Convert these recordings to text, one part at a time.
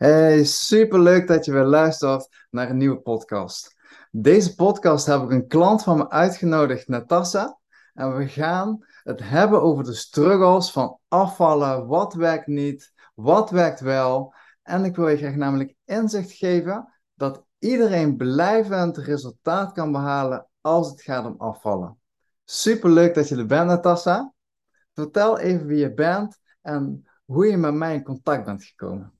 Hey, superleuk dat je weer luistert naar een nieuwe podcast. Deze podcast heb ik een klant van me uitgenodigd, Natassa. En we gaan het hebben over de struggles van afvallen. Wat werkt niet? Wat werkt wel? En ik wil je graag namelijk inzicht geven dat iedereen blijvend resultaat kan behalen als het gaat om afvallen. Superleuk dat je er bent, Natassa. Vertel even wie je bent en hoe je met mij in contact bent gekomen.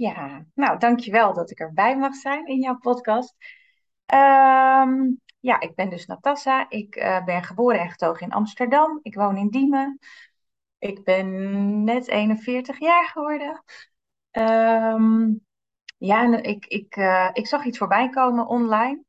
Ja, nou dankjewel dat ik erbij mag zijn in jouw podcast. Ehm, ja, ik ben dus Natassa. Ik eh, ben geboren en getogen in Amsterdam. Ik woon in Diemen. Ik ben net 41 jaar geworden. Ehm, ja, ik, ik, eh, ik zag iets voorbij komen online.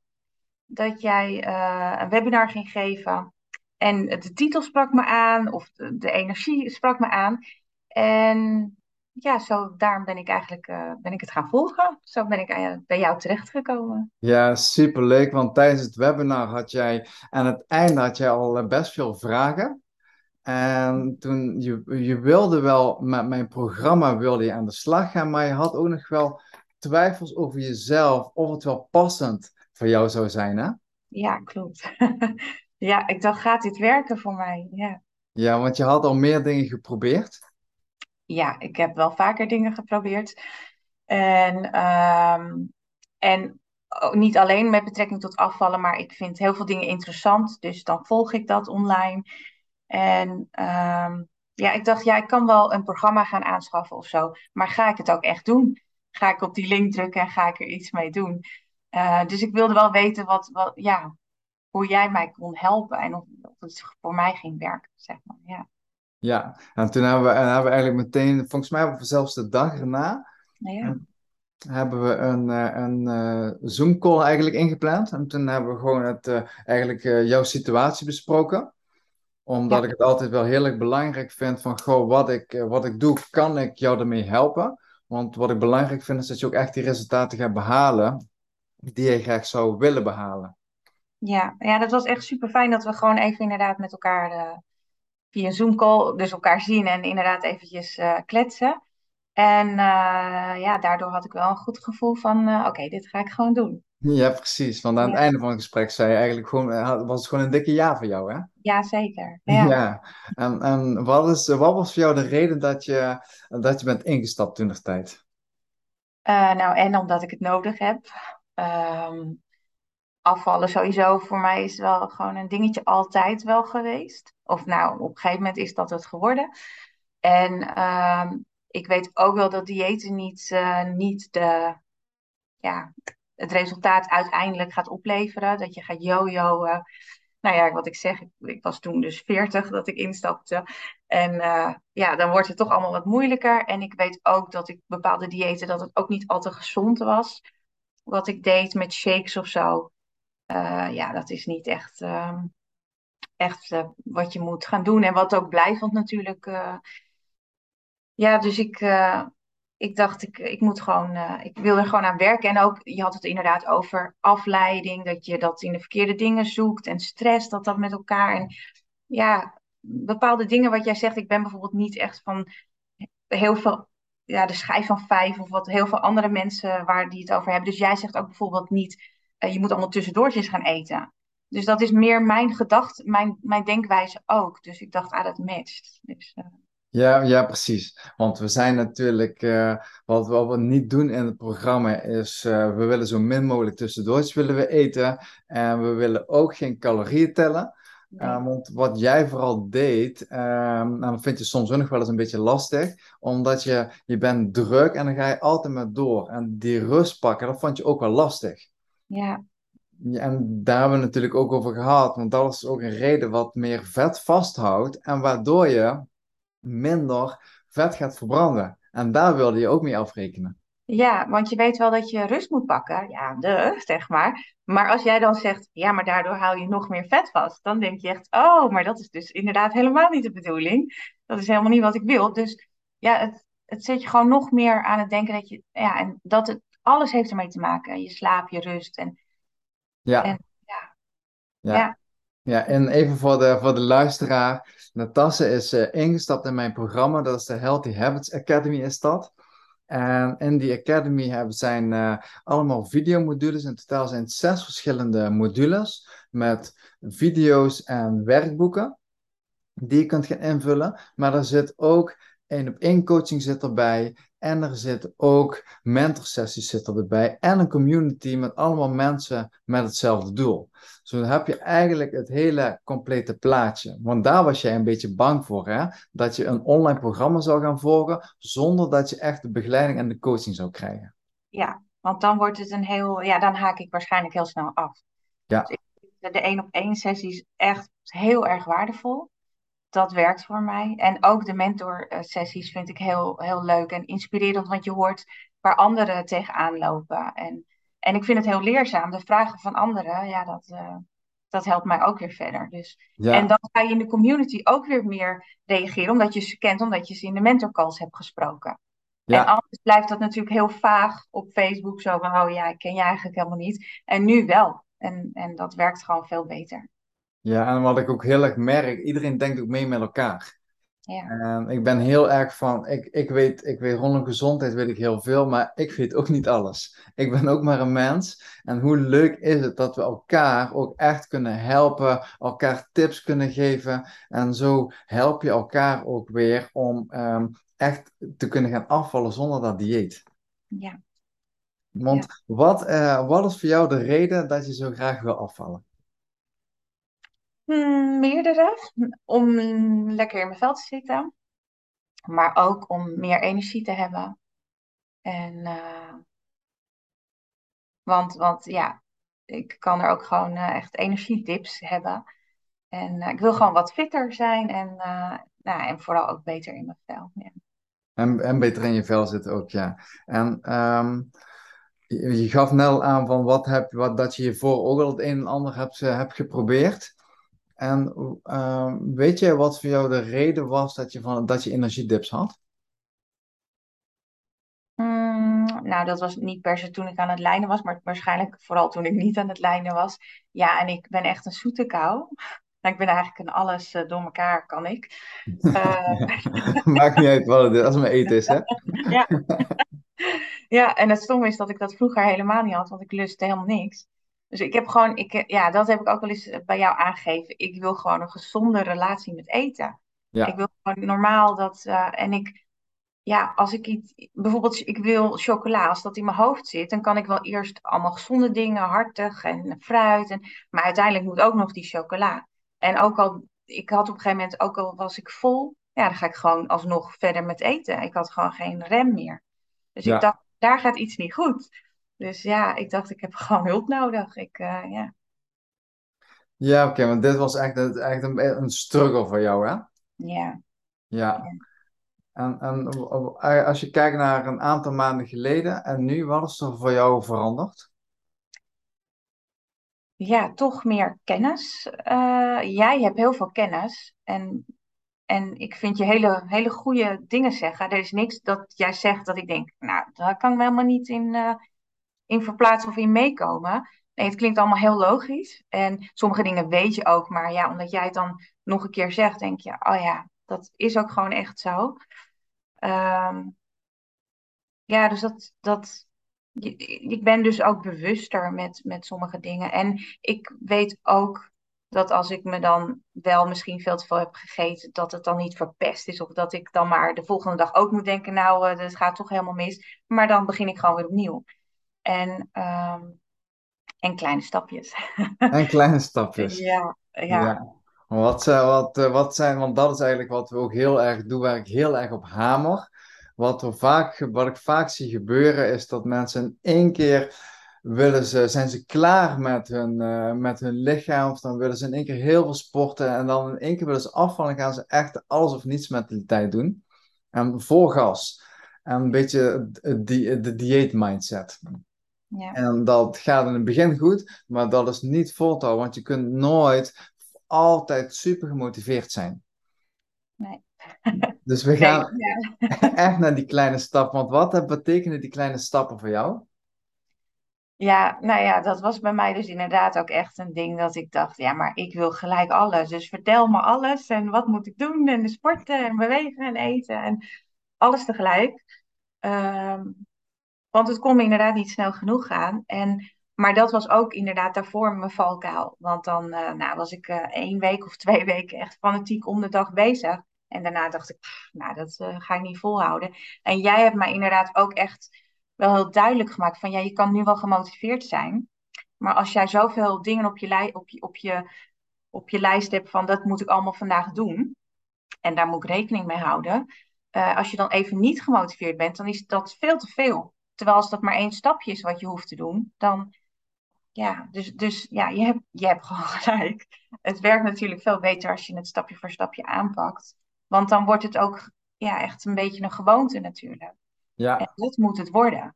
Dat jij eh, een webinar ging geven. En de titel sprak me aan, of de energie sprak me aan. En ja, zo, daarom ben ik eigenlijk uh, ben ik het gaan volgen. Zo ben ik uh, bij jou terechtgekomen. Ja, superleuk, want tijdens het webinar had jij aan het einde had jij al eh, best veel vragen. En toen, je, je wilde wel, met mijn programma wilde je aan de slag gaan, maar je had ook nog wel twijfels over jezelf, of het wel passend voor jou zou zijn, hè? Ja, klopt. ja, ik dacht, gaat dit werken voor mij? Ja. Ja, want je had al meer dingen geprobeerd ja, ik heb wel vaker dingen geprobeerd. En, ehm, en niet alleen met betrekking tot afvallen, maar ik vind heel veel dingen interessant. Dus dan volg ik dat online. En um, ja, ik dacht, ja, ik kan wel een programma gaan aanschaffen of zo. Maar ga ik het ook echt doen? Ga ik op die link drukken en ga ik er iets mee doen? Uh, dus ik wilde wel weten wat, wat, ja, hoe jij mij kon helpen en of, of het voor mij ging werken, zeg maar. Ja. Ja, en toen hebben we, en hebben we eigenlijk meteen, volgens mij zelfs de dag erna, ja. hebben we een, eh, een uh, Zoom-call eigenlijk ingepland. En toen hebben we gewoon het, uh, eigenlijk jouw situatie besproken. Omdat ik het altijd wel heel erg belangrijk vind van, goh, wat ik, wat ik doe, kan ik jou ermee helpen? Want wat ik belangrijk vind, is dat je ook echt die resultaten gaat behalen die je graag zou willen behalen. Ja, ja dat was echt super fijn dat we gewoon even inderdaad met elkaar via een Zoom-call dus elkaar zien en inderdaad eventjes uh, kletsen. En uh, ja, daardoor had ik wel een goed gevoel van, uh, oké, dit ga ik gewoon doen. Ja, precies. Want aan het einde van het gesprek zei je eigenlijk gewoon, was het gewoon een dikke ja voor jou, hè? Ja, zeker. Ja. ja. En, en wat, is, wat was voor jou de reden dat je, dat je bent ingestapt toen de tijd? nou, en omdat ik het nodig heb. Um, afvallen sowieso voor mij is wel gewoon een dingetje altijd wel geweest. Of nou, op een gegeven moment is dat het geworden. En uh, ik weet ook wel dat diëten niet, uh, niet de, ja, het resultaat uiteindelijk gaat opleveren. Dat je gaat jojoen. Nou ja, wat ik zeg, ik, was toen dus 40 dat ik instapte. En uh, ja, dan wordt het toch allemaal wat moeilijker. En ik weet ook dat ik bepaalde diëten, dat het ook niet altijd gezond was. Wat ik deed met shakes of zo. Uh, ja, dat is niet echt, uh, echt uh, wat je moet gaan doen. En wat ook blijvend natuurlijk. Uh, ja, dus ik, ik dacht, ik, ik moet gewoon, ik wil er gewoon aan werken. En ook, je had het inderdaad over afleiding, dat je dat in de verkeerde dingen zoekt. En stress, dat dat met elkaar. En ja, bepaalde dingen wat jij zegt. Ik ben bijvoorbeeld niet echt van heel veel ja, de schijf van vijf of wat heel veel andere mensen waar die het over hebben. Dus jij zegt ook bijvoorbeeld niet je moet allemaal tussendoortjes gaan eten. Dus dat is meer mijn gedachte, mijn, mijn denkwijze ook. Dus ik dacht, ah, dat matcht. Dus, uh... Ja, ja, precies. Want we zijn natuurlijk, uh, wat, wat, we niet doen in het programma is, uh, we willen zo min mogelijk tussendoortjes willen we eten. En we willen ook geen calorieën tellen. Nee. Uh, want wat jij vooral deed, nou, dat vind je soms ook nog wel eens een beetje lastig. Omdat je, je bent druk en dan ga je altijd maar door. En die rust pakken, dat vond je ook wel lastig. Ja. En daar hebben we natuurlijk ook over gehad, want dat is ook een reden wat meer vet vasthoudt en waardoor je minder vet gaat verbranden. En daar wilde je ook mee afrekenen. Ja, want je weet wel dat je rust moet pakken. Ja, de, zeg maar. Maar als jij dan zegt, ja, maar daardoor hou je nog meer vet vast, dan denk je echt, oh, maar dat is dus inderdaad helemaal niet de bedoeling. Dat is helemaal niet wat ik wil. Dus ja, het, het zet je gewoon nog meer aan het denken dat je, ja, en dat het alles heeft ermee te maken. Je slaap, je rust. En, ja. En, ja. ja. ja. Ja, en even voor de, voor de luisteraar. Natasse is uh, ingestapt in mijn programma. Dat is de Healthy Habits Academy is dat. En in die Academy hebben, zijn uh, allemaal videomodules. In totaal zijn het zes verschillende modules met video's en werkboeken die je kunt gaan invullen. Maar er zit ook één op één coaching zit erbij. En er zit ook mentorsessies zit erbij. En een community met allemaal mensen met hetzelfde doel. Zo heb je eigenlijk het hele complete plaatje. Want daar was jij een beetje bang voor, hè? Dat je een online programma zou gaan volgen zonder dat je echt de begeleiding en de coaching zou krijgen. Ja, want dan wordt het een heel, ja, dan haak ik waarschijnlijk heel snel af. Ja. Dus de één op één sessie is echt heel erg waardevol dat werkt voor mij. En ook de mentorsessies vind ik heel, heel leuk en inspirerend, want je hoort waar anderen tegenaan lopen. En, en ik vind het heel leerzaam. De vragen van anderen, ja, dat, uh, dat helpt mij ook weer verder. Dus, En dan ga je in de community ook weer meer reageren, omdat je ze kent, omdat je ze in de mentorcalls hebt gesproken. Ja. En anders blijft dat natuurlijk heel vaag op Facebook, zo van, oh ja, ik ken je eigenlijk helemaal niet. En nu wel. En, en dat werkt gewoon veel beter. Ja, en wat ik ook heel erg merk, iedereen denkt ook mee met elkaar. Ja. En ik ben heel erg van, ik, ik, weet, ik weet rondom gezondheid weet ik heel veel, maar ik weet ook niet alles. Ik ben ook maar een mens. En hoe leuk is het dat we elkaar ook echt kunnen helpen, elkaar tips kunnen geven. En zo help je elkaar ook weer om um, echt te kunnen gaan afvallen zonder dat dieet. Ja. Want ja. Wat, uh, wat is voor jou de reden dat je zo graag wil afvallen? Hmm, meerdere. Om lekker in mijn vel te zitten. Maar ook om meer energie te hebben. En, uh, want, want ja, ik kan er ook gewoon uh, echt energiedips hebben. En uh, ik wil gewoon wat fitter zijn en, nou, en vooral ook beter in mijn vel. Ja. En, en beter in je vel zitten ook, ja. En um, je, je, gaf net aan van wat heb, wat, dat je ook al het een en ander hebt, hebt geprobeerd. En uh, weet je wat voor jou de reden was dat je, van, dat je energiedips had? Mm, nou, dat was niet per se toen ik aan het lijnen was, maar waarschijnlijk vooral toen ik niet aan het lijnen was. Ja, en ik ben echt een zoete kou. Nou, ik ben eigenlijk een alles uh, door elkaar, kan ik. Uh... Maakt niet uit wat het is, als het maar eten is, hè? ja. ja, en het stomme is dat ik dat vroeger helemaal niet had, want ik lustte helemaal niks. Dus ik heb gewoon, ik, ja, dat heb ik ook wel eens bij jou aangegeven. Ik wil gewoon een gezonde relatie met eten. Ja. Ik wil gewoon normaal dat, uh, en ik, ja, als ik iets, bijvoorbeeld, ik wil chocola, als dat in mijn hoofd zit, dan kan ik wel eerst allemaal gezonde dingen, hartig en fruit. En, maar uiteindelijk moet ook nog die chocola. En ook al, ik had op een gegeven moment, ook al was ik vol, ja, dan ga ik gewoon alsnog verder met eten. Ik had gewoon geen rem meer. Dus ja. ik dacht, daar gaat iets niet goed. Dus ja, ik dacht, ik heb gewoon hulp nodig. Ik, uh, ja. Ja, oké, want dit was echt, echt een, een struggle voor jou, hè? Ja. Ja. En, en als je kijkt naar een aantal maanden geleden en nu, wat is er voor jou veranderd? Ja, toch meer kennis. Uh, jij hebt heel veel kennis en, en ik vind je hele, hele goede dingen zeggen. Er is niks dat jij zegt dat ik denk, nou, daar kan ik me helemaal niet in, uh, in verplaatsen of in meekomen. Nee, het klinkt allemaal heel logisch. En sommige dingen weet je ook, maar ja, omdat jij het dan nog een keer zegt, denk je, oh ja, dat is ook gewoon echt zo. Um, ja, dus dat, dat, ik ben dus ook bewuster met, met sommige dingen. En ik weet ook dat als ik me dan wel misschien veel te veel heb gegeten, dat het dan niet verpest is. Of dat ik dan maar de volgende dag ook moet denken, nou, uh, dat gaat toch helemaal mis. Maar dan begin ik gewoon weer opnieuw. En, um, en kleine stapjes. En kleine stapjes. ja, ja. ja. Wat, wat, eh, wat zijn, want dat is eigenlijk wat we ook heel erg doen, waar ik heel erg op hamer. Wat, vaak, wat ik vaak zie gebeuren is dat mensen in één keer willen ze, zijn ze klaar met hun, uh, met hun lichaam. Of dan willen ze in één keer heel veel sporten. En dan in één keer willen ze afvallen. gaan ze echt alles of niets met die tijd doen. En vol gas. En een beetje de, de dieet mindset. Ja. En dat gaat in het begin goed, maar dat is niet voltouw, want je kunt nooit altijd super gemotiveerd zijn. Nee. Dus we gaan nee, ja. echt naar die kleine stappen. Want wat betekenen die kleine stappen voor jou? Ja, nou ja, dat was bij mij dus inderdaad ook echt een ding dat ik dacht, ja, maar ik wil gelijk alles. Dus vertel me alles en wat moet ik doen en sporten en bewegen en eten en alles tegelijk. Ehm, want het kon me inderdaad niet snel genoeg gaan. En, maar dat was ook inderdaad daarvoor mijn valkuil. Want dan eh, nou, was ik uh, één week of twee weken echt fanatiek om de dag bezig. En daarna dacht ik, nou, dat uh, ga ik niet volhouden. En jij hebt mij inderdaad ook echt wel heel duidelijk gemaakt van, ja, je kan nu wel gemotiveerd zijn. Maar als jij zoveel dingen op je, lij op je, op je, op je lijst hebt van, dat moet ik allemaal vandaag doen. En daar moet ik rekening mee houden. als je dan even niet gemotiveerd bent, dan is dat veel te veel. Terwijl als dat maar één stapje is wat je hoeft te doen, dan ja, dus, dus ja, je hebt, je hebt gewoon gelijk. Het werkt natuurlijk veel beter als je het stapje voor stapje aanpakt. Want dan wordt het ook ja, echt een beetje een gewoonte natuurlijk. Ja. En dat moet het worden.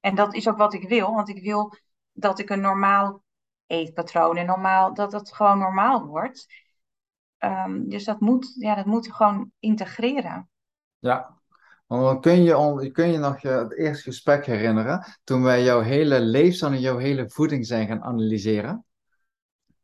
En dat is ook wat ik wil, want ik wil dat ik een normaal eetpatroon en normaal, dat het gewoon normaal wordt. Um, dus dat moet, ja, dat moet gewoon integreren. Ja, want dan kun je, kun je nog het eerste gesprek herinneren toen wij jouw hele leefstijl en jouw hele voeding zijn gaan analyseren.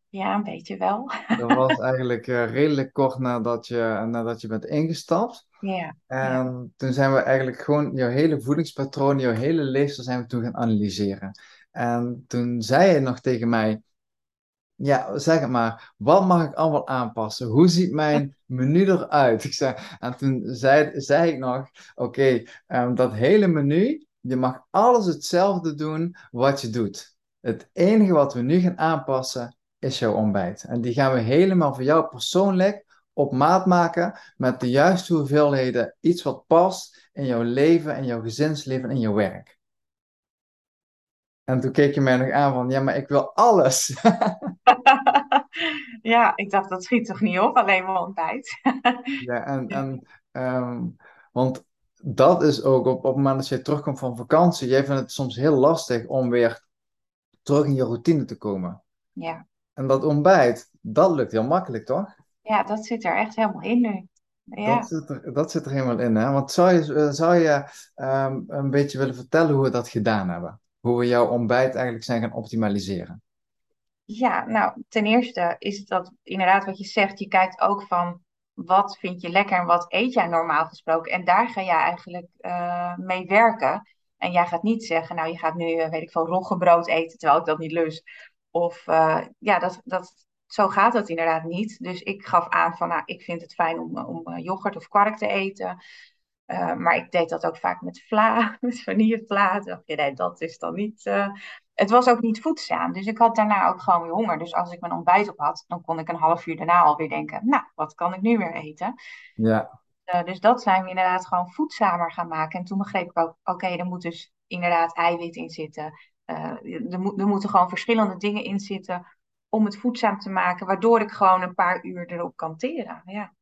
Ja, een beetje wel. Dat was eigenlijk uh, redelijk kort nadat je, nadat je bent ingestapt. Ja. En toen zijn we eigenlijk gewoon jouw hele voedingspatroon, jouw hele leefstijl zijn we toen gaan analyseren. En toen zei je nog tegen mij, ja, zeg het maar, wat mag ik allemaal aanpassen? Hoe ziet mijn menu eruit? Ik zei, en toen zei, ik nog, oké, ehm, dat hele menu, je mag alles hetzelfde doen wat je doet. Het enige wat we nu gaan aanpassen is jouw ontbijt. En die gaan we helemaal voor jou persoonlijk op maat maken met de juiste hoeveelheden. Iets wat past in jouw leven, in jouw gezinsleven, in jouw werk. En toen keek je mij nog aan van, ja, maar ik wil alles. ja, ik dacht, dat schiet toch niet op, alleen maar ontbijt. ja, en, en um, want dat is ook op, op het moment dat je terugkomt van vakantie, jij vindt het soms heel lastig om weer terug in je routine te komen. Ja. En dat ontbijt, dat lukt heel makkelijk, toch? Ja, dat zit er echt helemaal in nu. Ja. Dat, zit er, dat zit er helemaal in, hè? Want zou je, eh, zou je um, een beetje willen vertellen hoe we dat gedaan hebben? Hoe we jouw ontbijt eigenlijk zijn gaan optimaliseren? Ja, nou, ten eerste is het dat inderdaad wat je zegt, je kijkt ook van wat vind je lekker en wat eet jij normaal gesproken. En daar ga jij eigenlijk uh, mee werken. En jij gaat niet zeggen, nou je gaat nu, uh, weet ik veel, roggebrood eten terwijl ik dat niet lust. Of uh, ja, dat, dat, zo gaat dat inderdaad niet. Dus ik gaf aan van, nou, ik vind het fijn om, om yoghurt of kwark te eten. Uh, maar ik deed dat ook vaak met vla, met vanillevla. Dacht je, nee, dat is dan niet. Uh... Het was ook niet voedzaam. Dus ik had daarna ook gewoon weer honger. Dus als ik mijn ontbijt op had, dan kon ik een half uur daarna alweer denken: Nou, wat kan ik nu weer eten? Ja. Uh, dus dat zijn we inderdaad gewoon voedzamer gaan maken. En toen begreep ik ook: oké, okay, er moet dus inderdaad eiwit in zitten. er, mo er moeten gewoon verschillende dingen in zitten om het voedzaam te maken, waardoor ik gewoon een paar uur erop kan teren. Ja.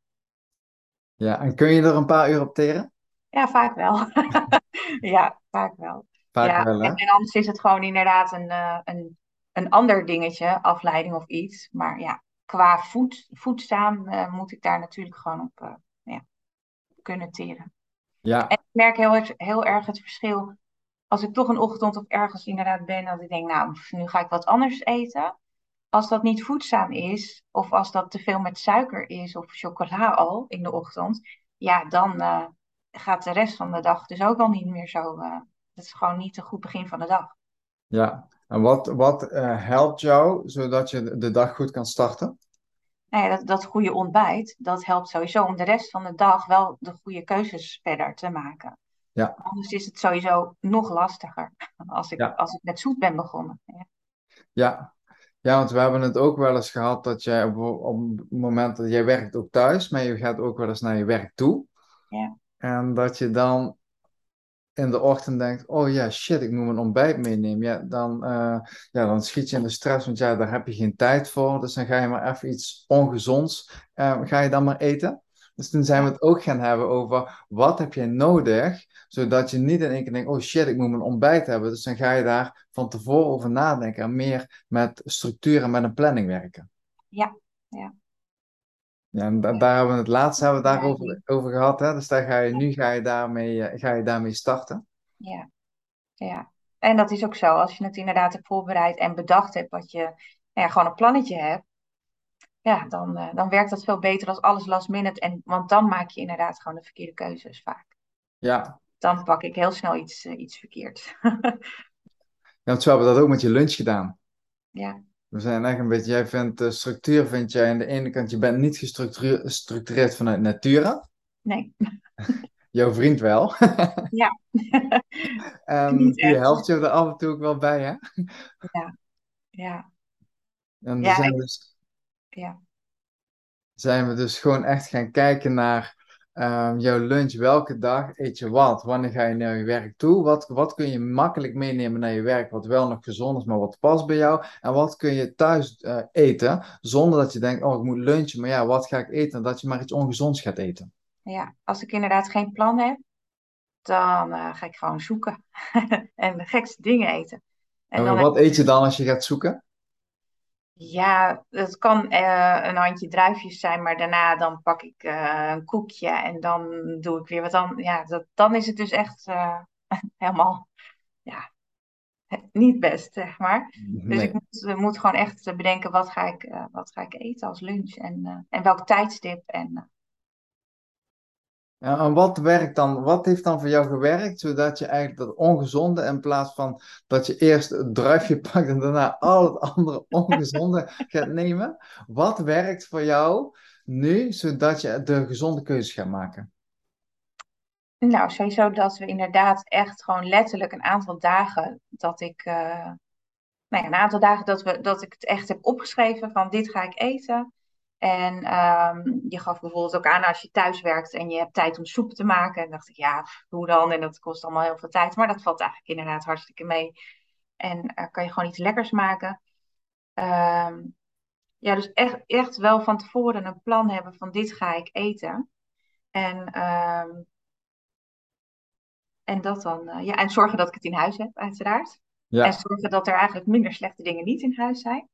Ja, en kun je er een paar uur op teren? Ja, vaak wel. ja, vaak wel. Vaak ja, wel, hè? En, en, anders is het gewoon inderdaad een, uh, een, een ander dingetje, afleiding of iets. Maar ja, qua voed, voedzaam uh, moet ik daar natuurlijk gewoon op uh, ja, kunnen teren. Ja. En ik merk heel, heel erg het verschil. Als ik toch een ochtend of ergens inderdaad ben, dat ik denk, nou, nu ga ik wat anders eten. Als dat niet voedzaam is, of als dat te veel met suiker is, of chocola al in de ochtend, ja, dan gaat de rest van de dag dus ook al niet meer zo. Uh, het is gewoon niet een goed begin van de dag. Ja, en wat, wat uh, helpt jou zodat je de dag goed kan starten? Nou ja, dat, dat goede ontbijt, dat helpt sowieso om de rest van de dag wel de goede keuzes verder te maken. Ja. Anders is het sowieso nog lastiger als ik, Ja. als ik met zoet ben begonnen. Ja. Ja. ja, want we hebben het ook wel eens gehad dat jij op, op het moment dat jij werkt ook thuis, maar je gaat ook wel eens naar je werk toe. Ja. En dat je dan in de ochtend denkt, oh ja, shit, ik moet mijn ontbijt meenemen. Ja, dan, eh, ja, dan schiet je in de stress, want ja, daar heb je geen tijd voor. Dus dan ga je maar even iets ongezonds, eh, ga je dan maar eten. Dus toen zijn we het ook gaan hebben over, wat heb jij nodig, zodat je niet in één keer denkt, oh shit, ik moet mijn ontbijt hebben. Dus dan ga je daar van tevoren over nadenken en meer met structuur en met een planning werken. Ja, ja. Ja, en da- daar hebben we het laatst hebben we daarover over gehad. Hè? Dus daar ga je, nu ga je, daarmee, eh, ga je daarmee starten. Ja, ja. En dat is ook zo. Als je het inderdaad hebt voorbereid en bedacht hebt wat je, nou ja, gewoon een plannetje hebt, ja, dan, eh, dan werkt dat veel beter als alles last minute. En, want dan maak je inderdaad gewoon de verkeerde keuzes vaak. Ja, dan pak ik heel snel iets, uh, iets verkeerd. ja, want zo hebben we dat ook met je lunch gedaan. Ja. We zijn echt een beetje, jij vindt de structuur, vind jij aan de ene kant, je bent niet gestructureerd vanuit natura. Nee. Jouw vriend wel. ja. en die helpt je er af en toe ook wel bij, hè? ja. Ja. En ja, zijn, dus, ja. zijn we dus gewoon echt gaan kijken naar um, jouw lunch. Welke dag eet je wat? Wanneer ga je naar je werk toe? Wat, wat kun je makkelijk meenemen naar je werk, wat wel nog gezond is, maar wat past bij jou? En wat kun je thuis uh, eten, zonder dat je denkt, oh, ik moet lunchen, maar ja, wat ga ik eten? Dat je maar iets ongezonds gaat eten. Ja, als ik inderdaad geen plan heb, dan uh, ga ik gewoon zoeken en de gekste dingen eten. En, en wat eet je dan als je gaat zoeken? Ja, het kan uh, een handje druifjes zijn, maar daarna dan pak ik uh, een koekje en dan doe ik weer wat dan. Ja, dat, dan is het dus echt uh, helemaal ja, niet best, zeg maar. Nee. Dus ik moet, moet, gewoon echt bedenken wat ga ik, wat ga ik eten als lunch en, en welk tijdstip. En, ja, en wat werkt dan, wat heeft dan voor jou gewerkt, zodat je eigenlijk dat ongezonde, in plaats van dat je eerst het druifje pakt en daarna al het andere ongezonde gaat nemen, wat werkt voor jou nu, zodat je de gezonde keuzes gaat maken? Nou, sowieso dat we inderdaad echt gewoon letterlijk een aantal dagen dat ik, uh, nou ja, een aantal dagen dat, we, dat ik het echt heb opgeschreven van dit ga ik eten. En um, je gaf bijvoorbeeld ook aan als je thuis werkt en je hebt tijd om soep te maken. En dacht ik, ja, hoe dan? En dat kost allemaal heel veel tijd. Maar dat valt eigenlijk inderdaad hartstikke mee. En uh, kan je gewoon iets lekkers maken. Um, ja, dus echt, echt wel van tevoren een plan hebben van dit ga ik eten. En, um, en dat dan, uh, ja, en zorgen dat ik het in huis heb, uiteraard. Ja. En zorgen dat er eigenlijk minder slechte dingen niet in huis zijn.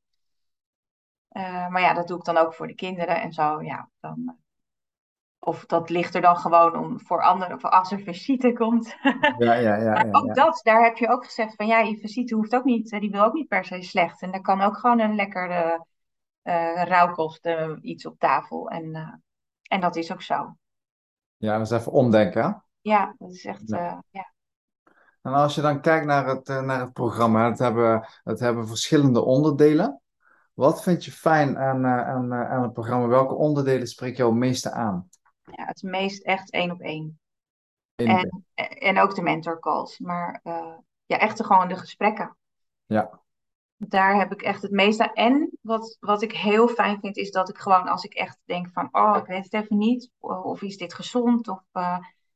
Uh, maar ja, dat doe ik dan ook voor de kinderen en zo. Ja, dan, uh, of dat ligt er dan gewoon om voor anderen, voor als er visite komt. Ja, ja, ja. maar ook ja. dat, daar heb je ook gezegd van ja, je visite hoeft ook niet, die wil ook niet per se slecht. En er kan ook gewoon een lekkere uh, rauwkost, iets op tafel. En, en dat is ook zo. Ja, dat is even omdenken. Ja, dat is echt, ja. ja. En als je dan kijkt naar het, naar het programma, het hebben, het hebben verschillende onderdelen. Wat vind je fijn aan, uh, aan, uh, aan het programma? Welke onderdelen spreken jou het meeste aan? Ja, het meest echt één op één. En, en ook de mentor calls. Maar uh, ja, echt gewoon de gesprekken. Ja. Daar heb ik echt het meeste aan. En wat, wat ik heel fijn vind, is dat ik gewoon als ik echt denk van... Oh, ik weet het even niet. Of is dit gezond? Of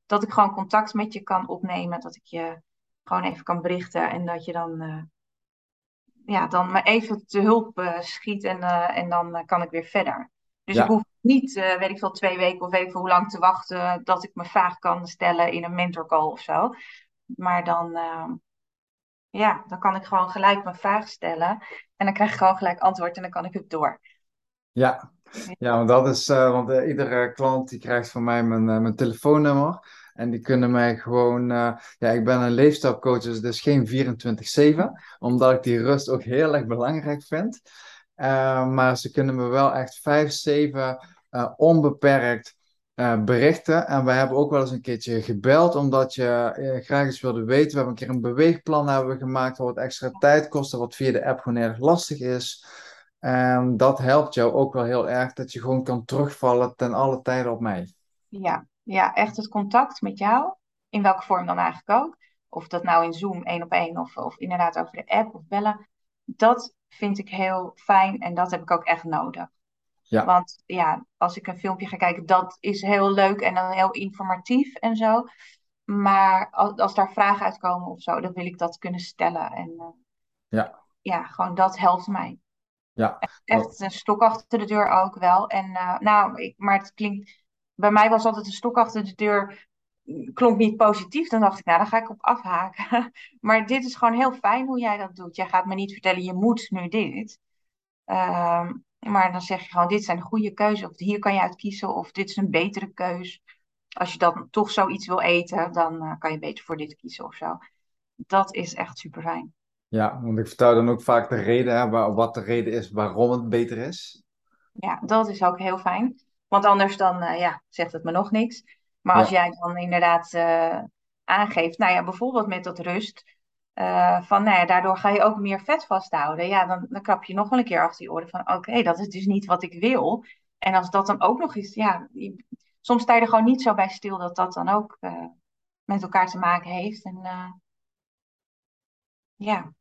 dat ik gewoon contact met je kan opnemen. Dat ik je gewoon even kan berichten. En dat je dan ja, dan maar even te hulp uh, schiet en, uh, en dan uh, kan ik weer verder. Dus ja. ik hoef niet, weet ik veel, twee weken of even hoe lang te wachten dat ik me vraag kan stellen in een mentorcall of zo. Maar dan, ehm, ja, dan kan ik gewoon gelijk mijn vraag stellen en dan krijg ik gewoon gelijk antwoord en dan kan ik het door. Ja, ja want dat is, want iedere klant die krijgt van mij mijn, mijn telefoonnummer. En die kunnen mij gewoon, uh, ja, ik ben een leefstijlcoach, dus is geen 24-7, omdat ik die rust ook heel erg belangrijk vind. Uh, maar ze kunnen me wel echt 5-7 uh, onbeperkt uh, berichten. En we hebben ook wel eens een keertje gebeld, omdat je graag eens wilde weten. We hebben een keer een beweegplan hebben gemaakt, wat extra tijd kost, wat via de app gewoon erg lastig is. En dat helpt jou ook wel heel erg, dat je gewoon kan terugvallen ten alle tijden op mij. Ja, ja, echt het contact met jou, in welke vorm dan eigenlijk ook. Of dat nou in Zoom één op één of, of inderdaad over de app of bellen. Dat vind ik heel fijn en dat heb ik ook echt nodig. Ja. Want ja, als ik een filmpje ga kijken, dat is heel leuk en dan heel informatief en zo. Maar als, als daar vragen uitkomen of zo, dan wil ik dat kunnen stellen. En uh, ja. ja, gewoon dat helpt mij. Ja. Echt een stok achter de deur ook wel. En uh, nou, ik, maar het klinkt bij mij was altijd een stok achter de deur. Klonk niet positief. Dan dacht ik, nou, dan ga ik op afhaken. maar dit is gewoon heel fijn hoe jij dat doet. Jij gaat me niet vertellen, je moet nu dit. Uh, maar dan zeg je gewoon, dit zijn de goede keuzes. Of hier kan je uit kiezen. Of dit is een betere keus. Als je dan toch zoiets wil eten, dan uh, kan je beter voor dit kiezen of zo. Dat is echt super fijn. Ja, want ik vertel dan ook vaak de reden, hè, wat de reden is waarom het beter is. Ja, dat is ook heel fijn. Want anders dan uh, ja, zegt het me nog niks. Maar als jij dan inderdaad uh, aangeeft, nou ja, bijvoorbeeld met dat rust, uh, van nou ja, daardoor ga je ook meer vet vasthouden. Ja, dan, dan krap je nog wel een keer achter je oren van oké, dat is dus niet wat ik wil. En als dat dan ook nog is, ja, soms sta je er gewoon niet zo bij stil dat dat dan ook met elkaar te maken heeft. En ja.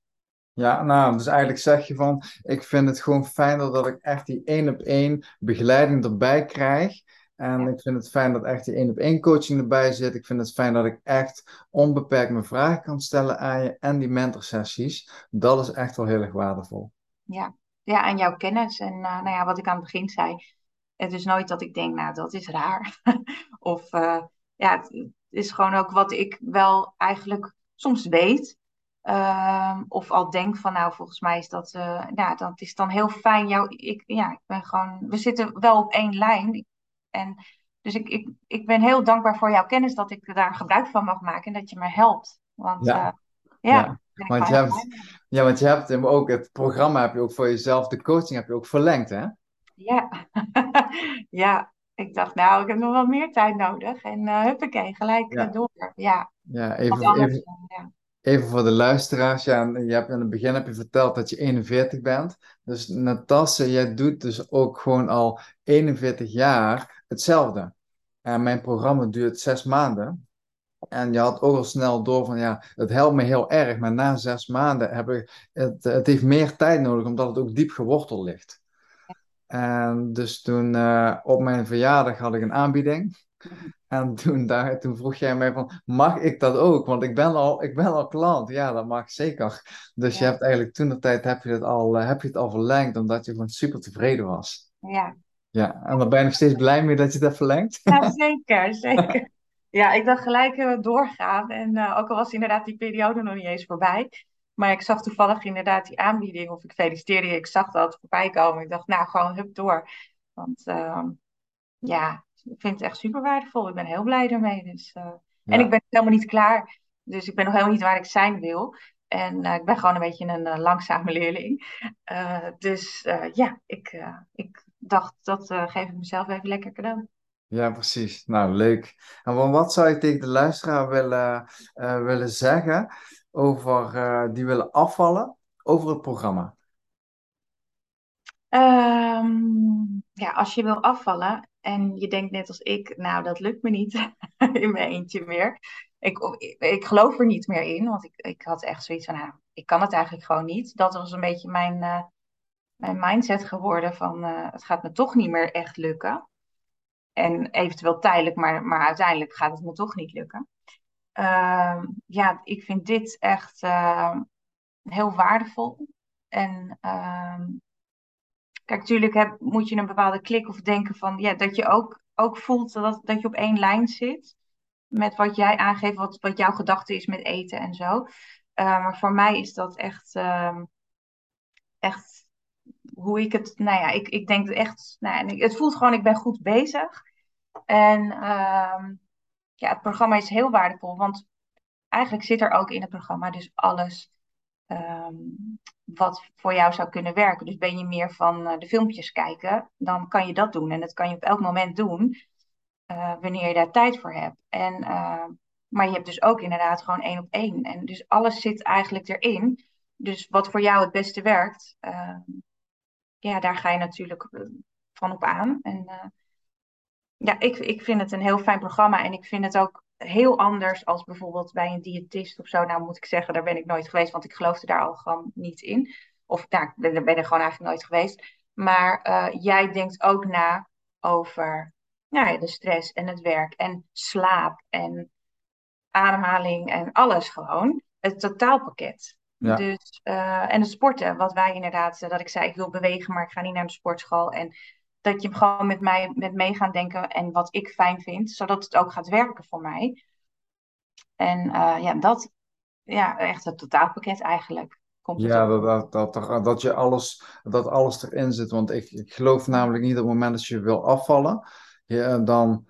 Ja, nou, dus eigenlijk zeg je van, ik vind het gewoon fijner dat ik echt die één op één begeleiding erbij krijg. En ik vind het fijn dat echt die één op één coaching erbij zit. Ik vind het fijn dat ik echt onbeperkt mijn vragen kan stellen aan je en die mentorsessies. Dat is echt wel heel erg waardevol. Ja, ja en jouw kennis. En uh, nou ja, wat ik aan het begin zei. Het is nooit dat ik denk, nou, dat is raar. of uh, ja, het is gewoon ook wat ik wel eigenlijk soms weet. Uh, of al denk van, nou, volgens mij is dat, uh, ja, dat is dan heel fijn. Jou, ik, ja, ik ben gewoon, we zitten wel op één lijn. En dus ik, ik, ik ben heel dankbaar voor jouw kennis dat ik daar gebruik van mag maken en dat je me helpt. Want ja, uh, ja, ja. Want, je hebt, ja want je hebt hem ook, het programma heb je ook voor jezelf, de coaching heb je ook verlengd, hè? Ja, ja. Ik dacht, nou, ik heb nog wel meer tijd nodig. En uh, huppakee, gelijk ja. door. Ja, ja even, even, ja. Even voor de luisteraars. Ja, je hebt in het begin heb je verteld dat je 41 bent. Dus Natasja, jij doet dus ook gewoon al 41 jaar hetzelfde. En mijn programma duurt zes maanden. En je had ook al snel door van ja, het helpt me heel erg, maar na zes maanden heb ik het, het heeft meer tijd nodig omdat het ook diep geworteld ligt. En dus toen uh, op mijn verjaardag had ik een aanbieding. En toen, daar, toen vroeg jij mij van, mag ik dat ook? Want ik ben al, ik ben al klant. Ja, dat mag zeker. Dus je hebt eigenlijk toen de tijd heb je, het al, uh, heb je het al verlengd, omdat je gewoon super tevreden was. Ja, ja, en dan ben je nog steeds blij mee dat je dat verlengt? Ja, zeker, zeker. Ja, ik dacht gelijk uh, doorgaan. En uh, ook al was inderdaad die periode nog niet eens voorbij. Maar ik zag toevallig inderdaad die aanbieding, of ik feliciteerde je, ik zag dat voorbij komen. Ik dacht, nou, gewoon hup door. Want uh, ja, ik vind het echt super waardevol. Ik ben heel blij ermee. Dus, uh, ja. En ik ben helemaal niet klaar. Dus ik ben nog helemaal niet waar ik zijn wil. En ik ben gewoon een beetje een langzame leerling. dus ja, ik, ik dacht, dat geef ik mezelf even lekker cadeau. Ja, precies. Nou, leuk. En wat zou je tegen de luisteraar willen, willen zeggen over die willen afvallen over het programma? Um, ja, als je wil afvallen en je denkt net als ik, nou, dat lukt me niet in mijn eentje meer. Ik, ik, geloof er niet meer in, want ik, ik had echt zoiets van, nou, ik kan het eigenlijk gewoon niet. Dat was een beetje mijn mijn mindset geworden van uh, het gaat me toch niet meer echt lukken. En eventueel tijdelijk, maar, maar uiteindelijk gaat het me toch niet lukken. Uh, ja, ik vind dit echt uh, heel waardevol. En ehm, kijk, natuurlijk heb, moet je een bepaalde klik of denken van ja, dat je ook, ook voelt dat, dat je op één lijn zit. Met wat jij aangeeft, wat, wat jouw gedachte is met eten en zo. maar voor mij is dat echt, ehm, echt hoe ik het, nou ja, ik, ik denk echt, nou ja, het voelt gewoon, ik ben goed bezig. En uh, ja, het programma is heel waardevol, want eigenlijk zit er ook in het programma dus alles um, wat voor jou zou kunnen werken. Dus ben je meer van uh, de filmpjes kijken, dan kan je dat doen. En dat kan je op elk moment doen, uh, wanneer je daar tijd voor hebt. En, uh, maar je hebt dus ook inderdaad gewoon één op één. En dus alles zit eigenlijk erin. Dus wat voor jou het beste werkt, ehm, ja, daar ga je natuurlijk eh, van op aan. En ja, ik, ik vind het een heel fijn programma en ik vind het ook heel anders als bijvoorbeeld bij een diëtist of zo. Nou moet ik zeggen, daar ben ik nooit geweest, want ik geloofde daar al gewoon niet in. Of nou, ik ben, ben er gewoon eigenlijk nooit geweest. Maar uh, jij denkt ook na over nou ja, de stress en het werk en slaap en ademhaling en alles gewoon. Het totaalpakket. Ja. Dus, uh, en het sporten, wat wij inderdaad, dat ik zei, ik wil bewegen, maar ik ga niet naar de sportschool. En dat je gewoon met mij met mee gaan denken en wat ik fijn vind, zodat het ook gaat werken voor mij. En uh, ja, dat, ja, echt het totaalpakket eigenlijk. Komt ja, dat, dat, dat, dat, je alles, dat alles erin zit. Want ik, ik geloof namelijk niet op het moment dat je wil afvallen, ja, dan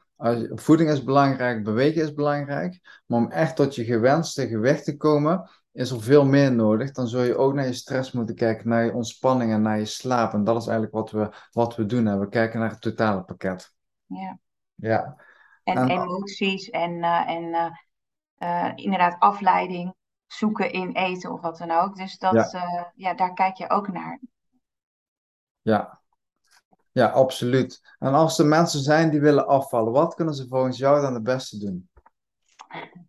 voeding is belangrijk, bewegen is belangrijk. Maar om echt tot je gewenste gewicht te komen, is er veel meer nodig. Dan zul je ook naar je stress moeten kijken, naar je ontspanning en naar je slaap. En dat is eigenlijk wat we, wat we doen. We kijken naar het totale pakket. Ja. ja. En, en emoties en, uh, en uh, eh, inderdaad afleiding zoeken in eten of wat dan ook. Dus dat, ja. ja, daar kijk je ook naar. Ja. ja, absoluut. En als er mensen zijn die willen afvallen, wat kunnen ze volgens jou dan het beste doen?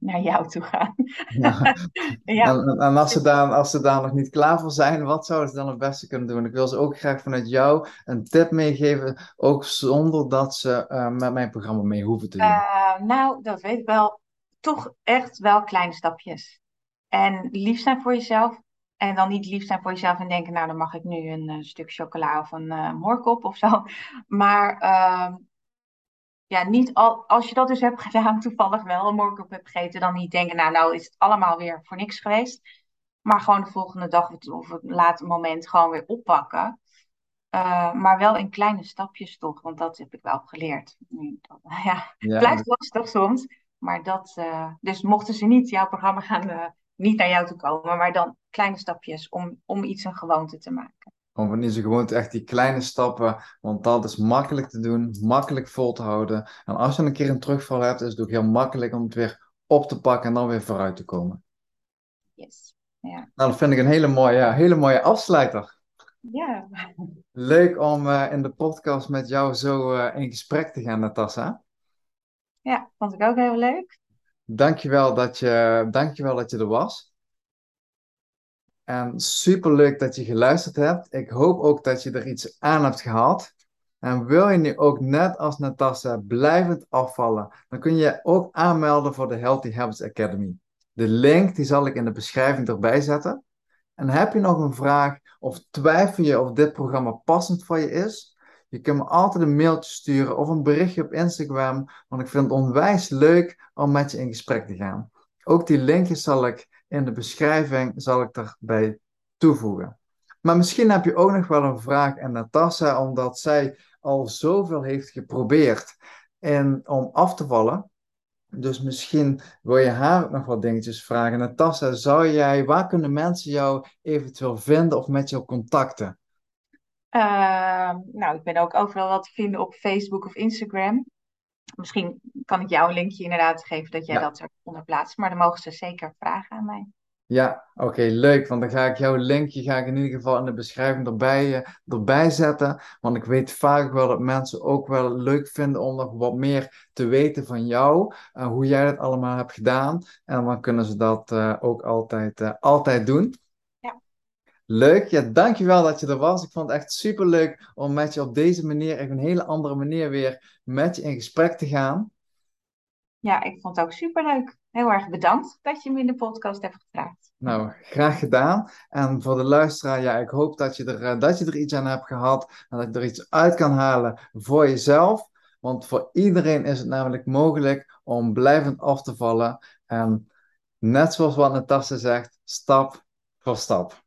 Naar jou toe gaan. Ja. ja. En, en, als, ze daar, als ze daar nog niet klaar voor zijn, wat zouden ze dan het beste kunnen doen? Ik wil ze ook graag vanuit jou een tip meegeven, ook zonder dat ze uh, met mijn programma mee hoeven te doen. Uh, nou, dat weet ik wel. Toch echt wel kleine stapjes. En lief zijn voor jezelf. En dan niet lief zijn voor jezelf en denken, nou dan mag ik nu een uh, stuk chocola of een uh, moorkop of zo. Maar ehm, ja, niet al, als je dat dus hebt gedaan, toevallig wel een morgen hebt gegeten, dan niet denken, nou, nou is het allemaal weer voor niks geweest. Maar gewoon de volgende dag of een later moment gewoon weer oppakken. Uh, maar wel in kleine stapjes toch, want dat heb ik wel geleerd. ja, het blijft lastig soms, maar dat, uh, dus mochten ze niet jouw programma gaan, uh, niet naar jou toe komen, maar dan kleine stapjes om, om iets een gewoonte te maken. Om van deze gewoonte echt die kleine stappen, want dat is makkelijk te doen, makkelijk vol te houden. En als je een keer een terugval hebt, is het ook heel makkelijk om het weer op te pakken en dan weer vooruit te komen. Yes. Ja. Nou, dat vind ik een hele mooie, hele mooie afsluiter. Ja. Leuk om uh, in de podcast met jou zo uh, in gesprek te gaan, Natassa. Ja, vond ik ook heel leuk. Dankjewel dat je, dankjewel dat je er was. En super leuk dat je geluisterd hebt. Ik hoop ook dat je er iets aan hebt gehad. En wil je nu ook net als Natasha blijvend afvallen, dan kun je je ook aanmelden voor de Healthy Habits Academy. De link die zal ik in de beschrijving erbij zetten. En heb je nog een vraag of twijfel je of dit programma passend voor je is? Je kunt me altijd een mailtje sturen of een berichtje op Instagram, want ik vind het onwijs leuk om met je in gesprek te gaan. Ook die linkjes zal ik in de beschrijving zal ik erbij toevoegen. Maar misschien heb je ook nog wel een vraag aan Natasha, omdat zij al zoveel heeft geprobeerd en om af te vallen. Dus misschien wil je haar nog wat dingetjes vragen. Natasha, zou jij, waar kunnen mensen jou eventueel vinden of met jou contacten? Uh, nou, ik ben ook overal wat te vinden op Facebook of Instagram. Misschien kan ik jou een linkje inderdaad geven dat jij dat eronder plaatst. Maar dan mogen ze zeker vragen aan mij. Ja, oké, leuk. Want dan ga ik jouw linkje ga ik in ieder geval in de beschrijving erbij, uh, erbij zetten. Want ik weet vaak wel dat mensen ook wel leuk vinden om nog wat meer te weten van jou. Uh, hoe jij dat allemaal hebt gedaan. En dan kunnen ze dat uh, ook altijd, altijd doen. Leuk, ja, dankjewel dat je er was. Ik vond het echt super leuk om met je op deze manier, op een hele andere manier weer met je in gesprek te gaan. Ja, ik vond het ook super leuk. Heel erg bedankt dat je me in de podcast hebt gevraagd. Nou, graag gedaan. En voor de luisteraar, ja, ik hoop dat je, er, eh, dat je er iets aan hebt gehad en dat je er iets uit kan halen voor jezelf. Want voor iedereen is het namelijk mogelijk om blijvend af te vallen. En net zoals wat Natasja zegt, stap voor stap.